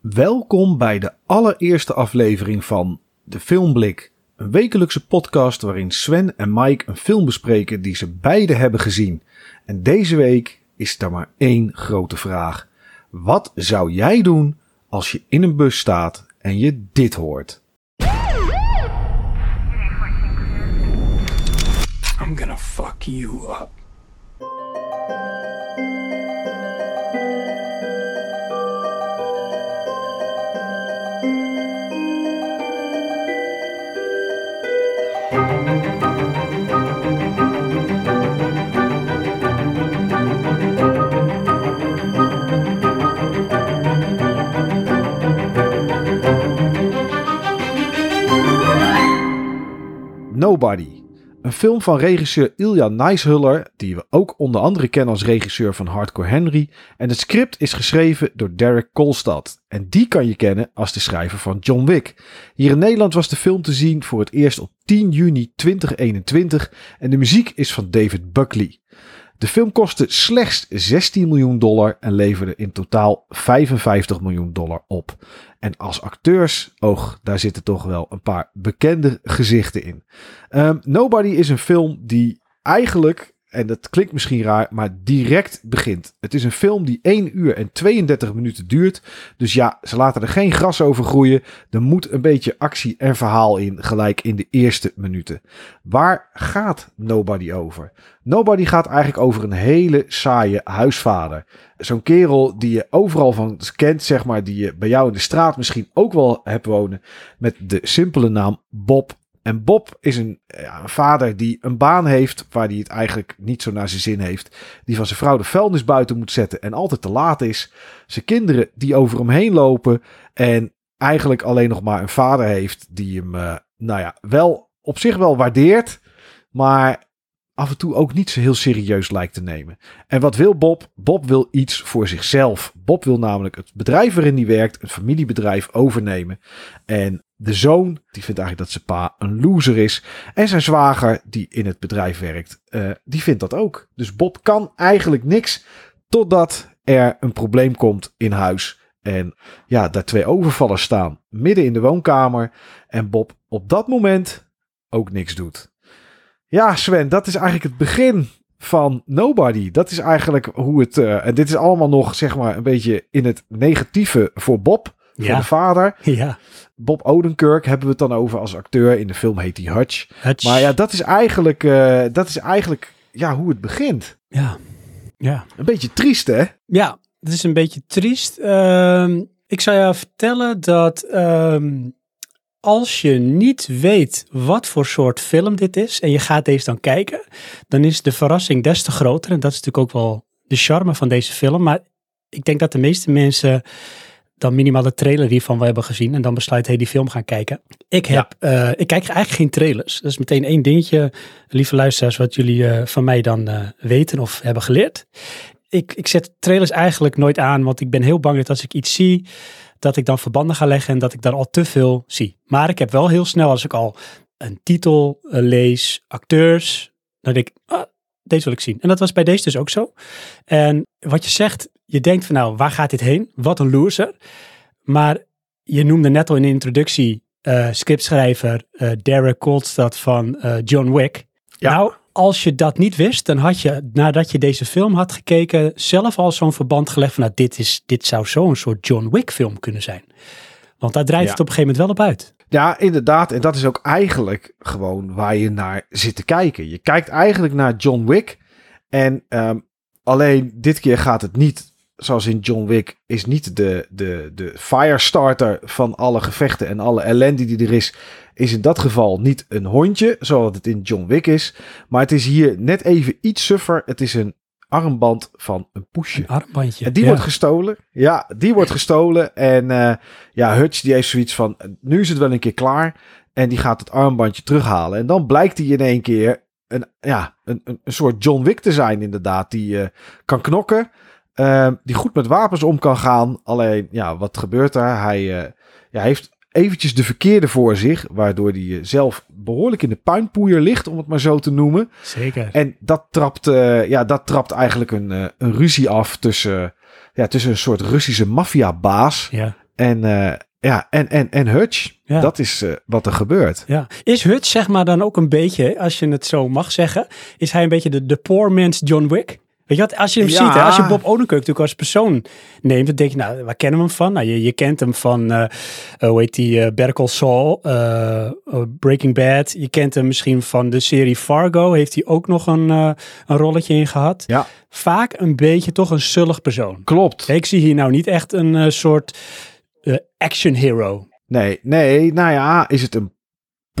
Welkom bij de allereerste aflevering van De Filmblik. Een wekelijkse podcast waarin Sven en Mike een film bespreken die ze beide hebben gezien. En deze week is er maar één grote vraag. Wat zou jij doen als je in een bus staat en je dit hoort? I'm gonna fuck you up. Nobody. Een film van regisseur Ilja Neishuller, die we ook onder andere kennen als regisseur van Hardcore Henry. En het script is geschreven door Derek Kolstad. En die kan je kennen als de schrijver van John Wick. Hier in Nederland was de film te zien voor het eerst op 10 juni 2021 en de muziek is van David Buckley. De film kostte slechts 16 miljoen dollar en leverde in totaal 55 miljoen dollar op. En als acteurs, oog, daar zitten toch wel een paar bekende gezichten in. Um, Nobody is een film die eigenlijk en dat klinkt misschien raar, maar direct begint. Het is een film die 1 uur en 32 minuten duurt. Dus ja, ze laten er geen gras over groeien. Er moet een beetje actie en verhaal in, gelijk in de eerste minuten. Waar gaat Nobody over? Nobody gaat eigenlijk over een hele saaie huisvader. Zo'n kerel die je overal van kent, zeg maar, die je bij jou in de straat misschien ook wel hebt wonen. Met de simpele naam Bob en Bob is een, ja, een, vader die een baan heeft waar hij het eigenlijk niet zo naar zijn zin heeft. Die van zijn vrouw de vuilnis buiten moet zetten en altijd te laat is. Zijn kinderen die over hem heen lopen en eigenlijk alleen nog maar een vader heeft die hem, uh, nou ja, wel op zich wel waardeert. Maar af en toe ook niet zo heel serieus lijkt te nemen. En wat wil Bob? Bob wil iets voor zichzelf. Bob wil namelijk het bedrijf waarin hij werkt, een familiebedrijf, overnemen. En de zoon, die vindt eigenlijk dat zijn pa een loser is. En zijn zwager, die in het bedrijf werkt, uh, die vindt dat ook. Dus Bob kan eigenlijk niks totdat er een probleem komt in huis. En ja, daar twee overvallers staan midden in de woonkamer. En Bob op dat moment ook niks doet. Ja, Sven, dat is eigenlijk het begin van Nobody. Dat is eigenlijk hoe het. Uh, en dit is allemaal nog, zeg maar, een beetje in het negatieve voor Bob. Voor de vader. Ja. Bob Odenkirk hebben we het dan over als acteur. In de film heet hij Hutch. Maar ja, dat is eigenlijk, eh, dat is eigenlijk ja, hoe het begint. ja. Ja. Een beetje triest, hè? Ja, het is een beetje triest. Ehm, ik zou jou vertellen dat ehm, als je niet weet wat voor soort film dit is en je gaat deze dan kijken, dan is de verrassing des te groter. En dat is natuurlijk ook wel de charme van deze film. Maar ik denk dat de meeste mensen dan minimaal de trailer hiervan wel hebben gezien en dan besluiten, hey, die film gaan kijken. Ik, heb, eh, ik kijk eigenlijk geen trailers. Dat is meteen één dingetje, lieve luisteraars, wat jullie eh, van mij dan eh, weten of hebben geleerd. Ik, ik zet trailers eigenlijk nooit aan, want ik ben heel bang dat als ik iets zie, dat ik dan verbanden ga leggen en dat ik dan al te veel zie. Maar ik heb wel heel snel, als ik al een titel eh, lees, acteurs, dan denk ik, ah, deze wil ik zien. En dat was bij deze dus ook zo. En wat je zegt, je denkt van nou, waar gaat dit heen? Wat een loser. Maar je noemde net al in de introductie eh, scriptschrijver eh, Derek Kolstad van John Wick. Ja. Nou, als je dat niet wist, dan had je nadat je deze film had gekeken zelf al zo'n verband gelegd van nou, dit, is, dit zou zo'n soort John Wick film kunnen zijn. Want daar draait Ja. het op een gegeven moment wel op uit. Ja, inderdaad. En dat is ook eigenlijk gewoon waar je naar zit te kijken. Je kijkt eigenlijk naar John Wick. En ehm, alleen dit keer gaat het niet zoals in John Wick. Is niet de, de, de firestarter van alle gevechten en alle ellende die er is. Is in dat geval niet een hondje, zoals het in John Wick is. Maar het is hier net even iets suffer. Het is een armband van een poesje. Een armbandje. En die Ja. wordt gestolen. Ja, die wordt gestolen. En eh, ja, Hutch die heeft zoiets van, nu is het wel een keer klaar. En die gaat het armbandje terughalen. En dan blijkt hij in één keer een, ja, een, een, een soort John Wick te zijn inderdaad. Die eh, kan knokken. Eh, die goed met wapens om kan gaan. Alleen, ja, wat gebeurt er? Hij eh, ja, heeft eventjes de verkeerde voor zich. Waardoor hij eh, zelf behoorlijk in de puinpoeier ligt, om het maar zo te noemen. Zeker. En dat trapt, eh, ja, dat trapt eigenlijk een, een ruzie af tussen, ja, tussen een soort Russische maffiabaas Ja. En, ja, en, en, en Hutch. Ja. Dat is wat er gebeurt. Ja. Is Hutch zeg maar dan ook een beetje, als je het zo mag zeggen, is hij een beetje de, de poor man's John Wick? Weet je wat, als je hem Ja. ziet, hè, als je Bob Odenkirk natuurlijk als persoon neemt, dan denk je, nou, waar kennen we hem van? Nou, je, je kent hem van, eh eh, hoe heet die, eh Better Call Saul, eh, eh, Breaking Bad. Je kent hem misschien van de serie Fargo, heeft hij ook nog een, eh, een rolletje in gehad. Ja. Vaak een beetje toch een zullig persoon. Klopt. Ik zie hier nou niet echt een eh, soort eh, action hero. Nee, nee, nou ja, is het een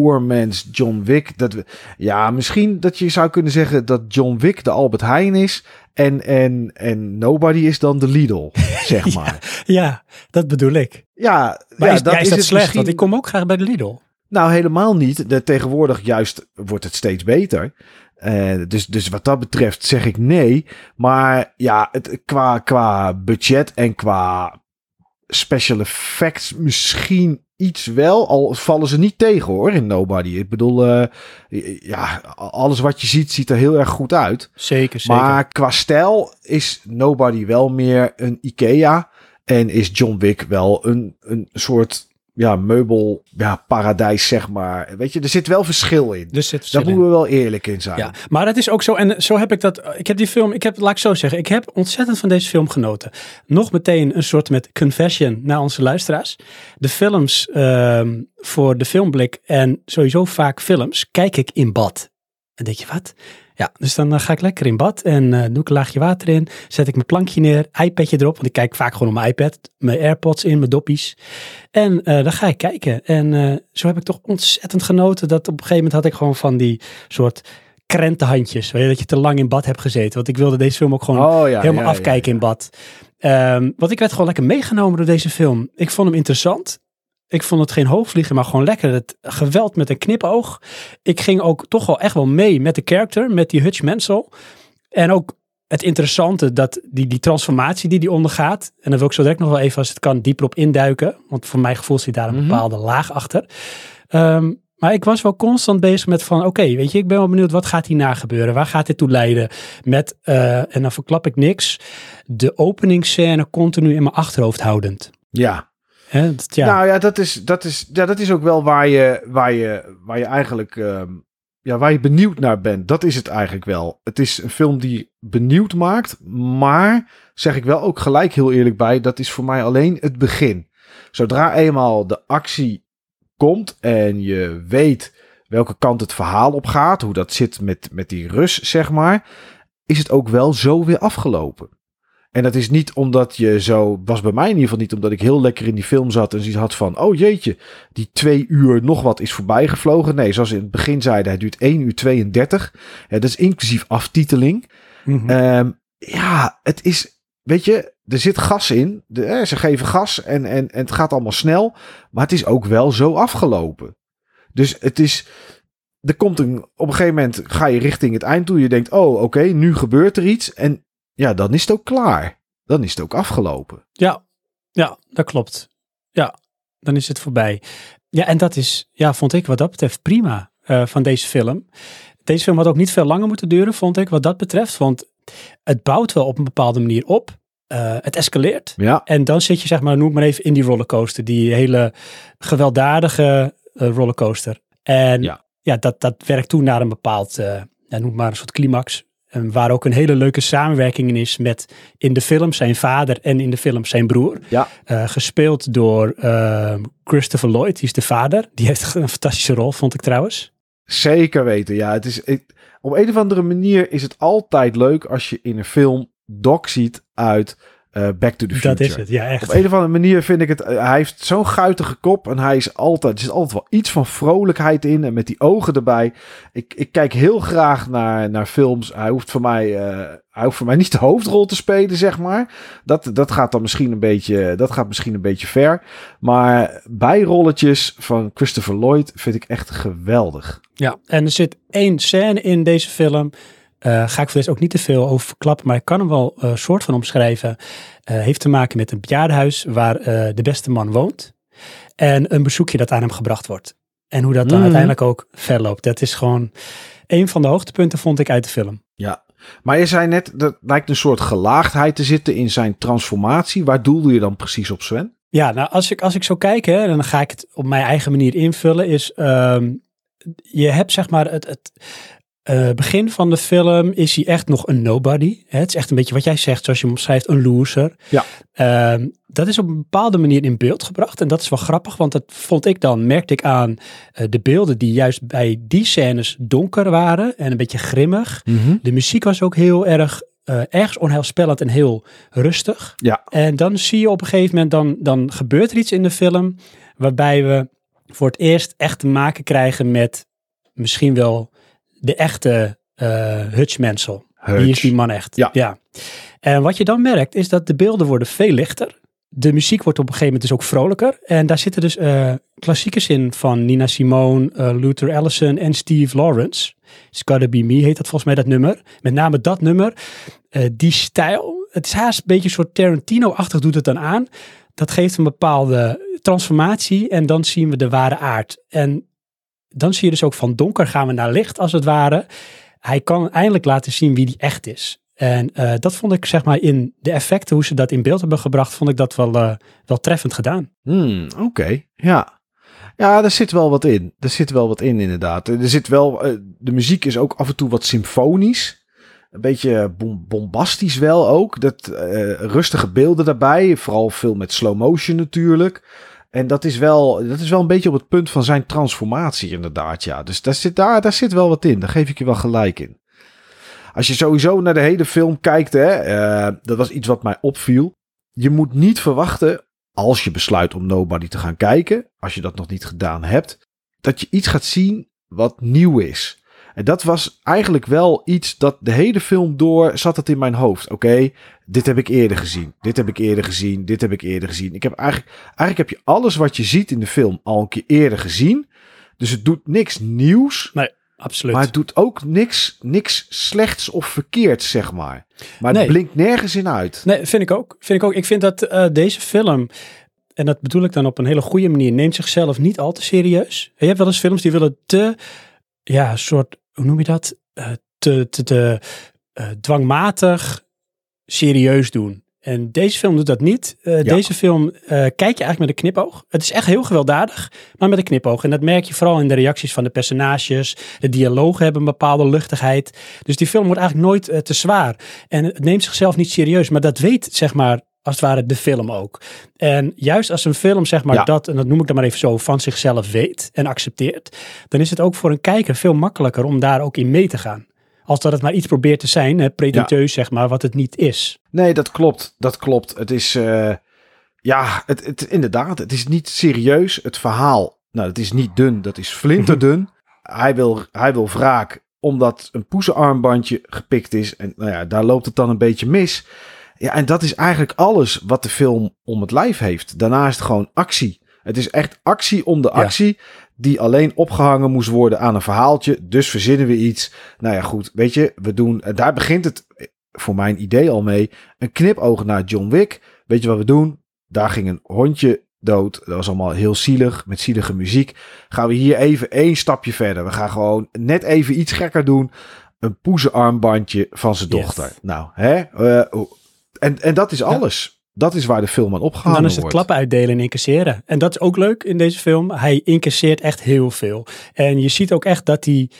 poor man's John Wick? Dat we, ja, misschien dat je zou kunnen zeggen dat John Wick de Albert Heijn is en, en, en Nobody is dan de Lidl, zeg maar. Ja, dat bedoel ik. Ja, Maar ja, is, ja, is dat het slecht? misschien- Want ik kom ook graag bij de Lidl. Nou, helemaal niet. De, tegenwoordig juist wordt het steeds beter. Eh, dus, dus wat dat betreft zeg ik nee. Maar ja, het, qua, qua budget en qua special effects misschien iets wel. Al vallen ze niet tegen hoor in Nobody. Ik bedoel, eh, ja, alles wat je ziet ziet er heel erg goed uit. Zeker, zeker. Maar qua stijl is Nobody wel meer een Ikea. En is John Wick wel een, een soort ja, meubel ja, paradijs, zeg maar. Weet je, er zit wel verschil in. dus zit Daar moeten we wel eerlijk in zijn. Ja, maar dat is ook zo. En zo heb ik dat. Ik heb die film. Ik heb, laat ik zo zeggen. Ik heb ontzettend van deze film genoten. Nog meteen een soort met confession naar onze luisteraars. De films ehm, voor de filmblik en sowieso vaak films kijk ik in bad. En denk je wat? Ja, dus dan eh, ga ik lekker in bad en eh, doe ik een laagje water in. Zet ik mijn plankje neer, iPadje erop. Want ik kijk vaak gewoon op mijn iPad. Mijn AirPods in, mijn doppies. En eh, dan ga ik kijken. En zo heb ik toch ontzettend genoten. Dat op een gegeven moment had ik gewoon van die soort krentenhandjes. Weet je, dat je te lang in bad hebt gezeten. Want ik wilde deze film ook gewoon Oh, ja, helemaal ja, afkijken in bad. Ehm, want ik werd gewoon lekker meegenomen door deze film. Ik vond hem interessant. Ik vond het geen hoogvliegen, maar gewoon lekker. Het geweld met een knipoog. Ik ging ook toch wel echt wel mee met de character, met die Hutch Mansell. En ook het interessante, dat die, die transformatie die die ondergaat. En daar wil ik zo direct nog wel even, als het kan, dieper op induiken. Want voor mijn gevoel zit daar een Mhm. bepaalde laag achter. Ehm, maar ik was wel constant bezig met van, oké, weet je, ik ben wel benieuwd, wat gaat hierna gebeuren? Waar gaat dit toe leiden? Met, eh, en dan verklap ik niks, de openingsscène continu in mijn achterhoofd houdend. Ja. Ja. Nou ja, dat is, dat is, ja, dat is ook wel waar je, waar je, waar je eigenlijk ehm, ja, waar je benieuwd naar bent. Dat is het eigenlijk wel. Het is een film die benieuwd maakt, maar zeg ik wel ook gelijk heel eerlijk bij, dat is voor mij alleen het begin. Zodra eenmaal de actie komt en je weet welke kant het verhaal op gaat, hoe dat zit met, met die Rus, zeg maar, is het ook wel zo weer afgelopen. En dat is niet omdat je zo, was bij mij in ieder geval niet, omdat ik heel lekker in die film zat en zoiets had van, oh jeetje, die twee uur nog wat is voorbij gevlogen. Nee, zoals in het begin zeiden, het duurt 1 uur 32. Ja, dat is inclusief aftiteling. Mhm. Ehm, ja, het is, weet je, er zit gas in. De, eh, ze geven gas en, en, en het gaat allemaal snel. Maar het is ook wel zo afgelopen. Dus het is, er komt een, op een gegeven moment ga je richting het eind toe. Je denkt, oh oké, nu gebeurt er iets. En ja, dan is het ook klaar. Dan is het ook afgelopen. Ja, ja, dat klopt. Ja, dan is het voorbij. Ja, en dat is, ja, vond ik wat dat betreft prima eh, van deze film. Deze film had ook niet veel langer moeten duren, vond ik, wat dat betreft. Want het bouwt wel op een bepaalde manier op. Eh, het escaleert. Ja, En dan zit je, zeg maar, noem maar even in die rollercoaster. Die hele gewelddadige eh, rollercoaster. En ja, Ja. dat, dat werkt toe naar een bepaald, noem maar een soort climax. En waar ook een hele leuke samenwerking in is met in de film zijn vader en in de film zijn broer. ja, Eh, gespeeld door eh, Christopher Lloyd, die is de vader. Die heeft een fantastische rol, vond ik trouwens. zeker weten. Ja, het is, ik- op een of andere manier is het altijd leuk als je in een film Doc ziet uit eh, Back to the Future. Dat is het, ja echt. Op een of andere manier vind ik het. eh, Hij heeft zo'n guitige kop. En hij is altijd. Er zit altijd wel iets van vrolijkheid in. En met die ogen erbij. Ik, ik kijk heel graag naar, naar films. Hij hoeft voor mij. eh, hij hoeft voor mij niet de hoofdrol te spelen, zeg maar. Dat, dat gaat dan misschien een beetje. Dat gaat misschien een beetje ver. Maar bijrolletjes van Christopher Lloyd vind ik echt geweldig. Ja, en er zit één scène in deze film. Eh, ga ik voor deze ook niet te veel over verklappen, maar ik kan hem wel een soort van omschrijven. Eh, heeft te maken met een bejaardenhuis waar eh, de beste man woont. En een bezoekje dat aan hem gebracht wordt. En hoe dat dan Mhm. uiteindelijk ook verloopt. Dat is gewoon een van de hoogtepunten, vond ik, uit de film. Ja. Maar je zei net. Dat lijkt een soort gelaagdheid te zitten in zijn transformatie. Waar doelde je dan precies op, Sven? Ja, nou als ik, als ik zo kijk, hè, dan ga ik het op mijn eigen manier invullen, is ehm, je hebt zeg maar het, het eh, begin van de film is hij echt nog een nobody. Hè? Het is echt een beetje wat jij zegt, zoals je hem omschrijft, een loser. Ja. Ehm, dat is op een bepaalde manier in beeld gebracht. En dat is wel grappig, want dat vond ik dan, merkte ik aan eh, de beelden die juist bij die scènes donker waren en een beetje grimmig. De muziek was ook heel erg, eh, ergens onheilspellend en heel rustig. Ja. En dan zie je op een gegeven moment, dan, dan gebeurt er iets in de film waarbij we voor het eerst echt te maken krijgen met misschien wel de echte eh Hutch. Wie is die man echt? Ja. En wat je dan merkt is dat de beelden worden veel lichter. De muziek wordt op een gegeven moment dus ook vrolijker. En daar zitten dus eh, klassiekers in van Nina Simone, eh, Luther Allison en Steve Lawrence. It's Gotta Be Me heet dat volgens mij dat nummer. Met name dat nummer. Die stijl, het is haast een beetje een soort Tarantino-achtig doet het dan aan. Dat geeft een bepaalde transformatie en dan zien we de ware aard. En dan zie je dus ook van donker gaan we naar licht als het ware. Hij kan eindelijk laten zien wie die echt is. En eh, dat vond ik zeg maar in de effecten, hoe ze dat in beeld hebben gebracht, vond ik dat wel, eh, wel treffend gedaan. Hmm, Oké, ja. Ja, daar zit wel wat in. Er zit wel wat in, inderdaad. Er zit wel, eh, de muziek is ook af en toe wat symfonisch. Een beetje bom- bombastisch wel ook. Dat, rustige beelden daarbij. Vooral veel met slow motion natuurlijk. En dat is, wel, dat is wel een beetje op het punt van zijn transformatie, inderdaad. Ja. Dus daar zit, daar, daar zit wel wat in. Daar geef ik je wel gelijk in. Als je sowieso naar de hele film kijkt, hè, eh, dat was iets wat mij opviel. Je moet niet verwachten, als je besluit om Nobody te gaan kijken, als je dat nog niet gedaan hebt, dat je iets gaat zien wat nieuw is. En dat was eigenlijk wel iets dat de hele film door zat het in mijn hoofd. Oké, dit heb ik eerder gezien. Dit heb ik eerder gezien. Dit heb ik eerder gezien. Ik heb eigenlijk, eigenlijk heb je alles wat je ziet in de film al een keer eerder gezien. Dus het doet niks nieuws. Absoluut. Maar het doet ook niks, niks slechts of verkeerds, zeg maar. Maar Nee. het blinkt nergens in uit. Nee, vind ik ook. Vind ik ook. Ik vind dat eh, deze film, en dat bedoel ik dan op een hele goede manier, neemt zichzelf niet al te serieus. Je hebt wel eens films die willen te, ja, soort, hoe noem je dat? Eh, te, te, te eh, dwangmatig serieus doen. En deze film doet dat niet. Eh, Deze film kijk je eigenlijk met een knipoog. Het is echt heel gewelddadig, maar met een knipoog. En dat merk je vooral in de reacties van de personages. De dialogen hebben een bepaalde luchtigheid. Dus die film wordt eigenlijk nooit te zwaar. En het neemt zichzelf niet serieus. Maar dat weet, zeg maar, als het ware de film ook. En juist als een film, zeg maar, Ja. dat, en dat noem ik dan maar even zo, van zichzelf weet en accepteert. Dan is het ook voor een kijker veel makkelijker om daar ook in mee te gaan. Als dat het maar iets probeert te zijn, hè, pretentieus zeg maar, wat het niet is. Nee, dat klopt. Dat klopt. Het is, eh, ja, het, het, inderdaad, het is niet serieus. Het verhaal, nou, het is niet dun, dat is flinterdun. hij, wil, hij wil wraak omdat een poezenarmbandje gepikt is. En nou ja, daar loopt het dan een beetje mis. Ja, en dat is eigenlijk alles wat de film om het lijf heeft. Daarna is het gewoon actie. Het is echt actie om de Ja. actie. Die alleen opgehangen moest worden aan een verhaaltje. Dus verzinnen we iets. Nou ja, goed. Weet je, we doen. en Daar begint het eh, voor mijn idee al mee. Een knipoog naar John Wick. Weet je wat we doen? Daar ging een hondje dood. Dat was allemaal heel zielig. Met zielige muziek. Gaan we hier even één stapje verder. We gaan gewoon net even iets gekker doen. Een poezenarmbandje van zijn Yes. dochter. Nou, hè? Eh, hoe- en, en dat is alles. Dat is waar de film aan En opgehangen dan is het wordt. klappen uitdelen en incasseren. En dat is ook leuk in deze film. Hij incasseert echt heel veel. En je ziet ook echt dat hij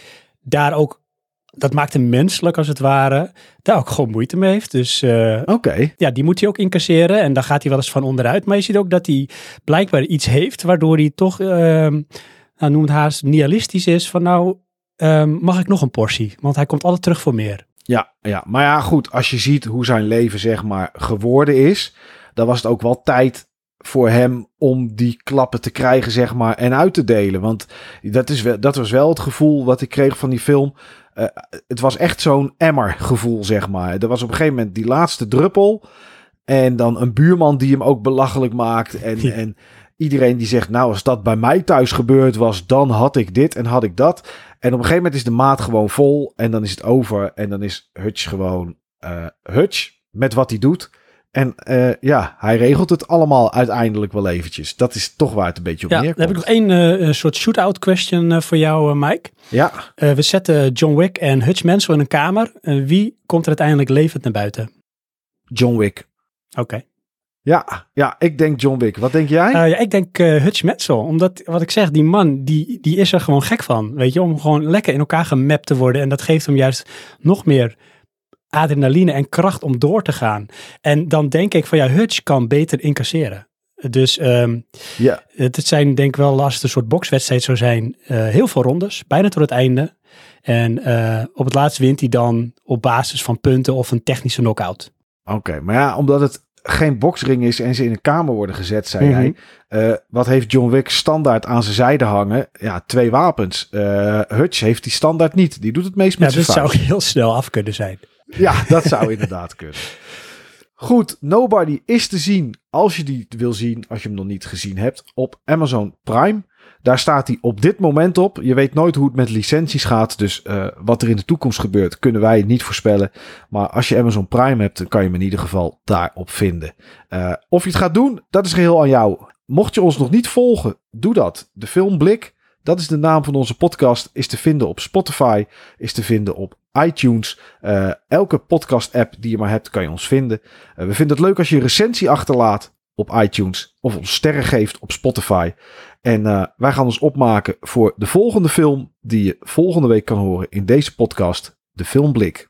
daar ook, dat maakt hem menselijk als het ware, daar ook gewoon moeite mee heeft. Dus Oké. ja, die moet hij ook incasseren en dan gaat hij wel eens van onderuit. Maar je ziet ook dat hij blijkbaar iets heeft waardoor hij toch, ehm nou, noem het haast, nihilistisch is van nou, ehm, mag ik nog een portie? Want hij komt altijd terug voor meer. Ja, ja, maar ja, goed. Als je ziet hoe zijn leven, zeg maar, geworden is. Dan was het ook wel tijd voor hem om die klappen te krijgen, zeg maar, en uit te delen. Want dat, is wel, dat was wel het gevoel wat ik kreeg van die film. Eh, het was echt zo'n emmer gevoel, zeg maar. Er was op een gegeven moment die laatste druppel. En dan een buurman die hem ook belachelijk maakt. En, Ja. en iedereen die zegt, nou, als dat bij mij thuis gebeurd was, dan had ik dit en had ik dat. En op een gegeven moment is de maat gewoon vol. En dan is het over. En dan is Hutch gewoon eh Hutch met wat hij doet. En eh, ja, hij regelt het allemaal uiteindelijk wel eventjes. Dat is toch waar het een beetje op Ja, dan neerkomt. heb ik nog één een soort shootout question voor jou, Mike. Ja, we zetten John Wick en Hutch Mansell in een kamer. En wie komt er uiteindelijk levend naar buiten? John Wick. Oké. Ja, ja, ik denk John Wick. Wat denk jij? Eh, ja, ik denk eh Hutch Metzel. Omdat, wat ik zeg, die man, die, die is er gewoon gek van. Weet je, om gewoon lekker in elkaar gemapt te worden. En dat geeft hem juist nog meer adrenaline en kracht om door te gaan. En dan denk ik van ja, Hutch kan beter incasseren. Dus ehm, ja, het zijn denk ik wel, als het een soort bokswedstrijd zou zijn, eh, heel veel rondes. Bijna tot het einde. En op het laatst wint hij dan op basis van punten of een technische knockout. oké. Maar ja, omdat het geen boksring is en ze in een kamer worden gezet, zei Mhm. hij. eh, wat heeft John Wick standaard aan zijn zijde hangen? Ja, twee wapens. Eh Hutch heeft die standaard niet. Die doet het meest Ja, met dat zijn zou heel snel af kunnen zijn. Ja, dat zou inderdaad kunnen. Goed, Nobody is te zien als je die wil zien, als je hem nog niet gezien hebt, op Amazon Prime. Daar staat hij op dit moment op. Je weet nooit hoe het met licenties gaat, dus eh, wat er in de toekomst gebeurt kunnen wij niet voorspellen. Maar als je Amazon Prime hebt, dan kan je hem in ieder geval daarop vinden. Eh, of je het gaat doen, dat is geheel aan jou. Mocht je ons nog niet volgen, doe dat. De Filmblik, dat is de naam van onze podcast, is te vinden op Spotify, is te vinden op iTunes. Eh, elke podcast-app die je maar hebt, kan je ons vinden. We vinden het leuk als je een recensie achterlaat op iTunes of ons sterren geeft op Spotify. En eh, wij gaan ons opmaken voor de volgende film die je volgende week kan horen in deze podcast, De Filmblik.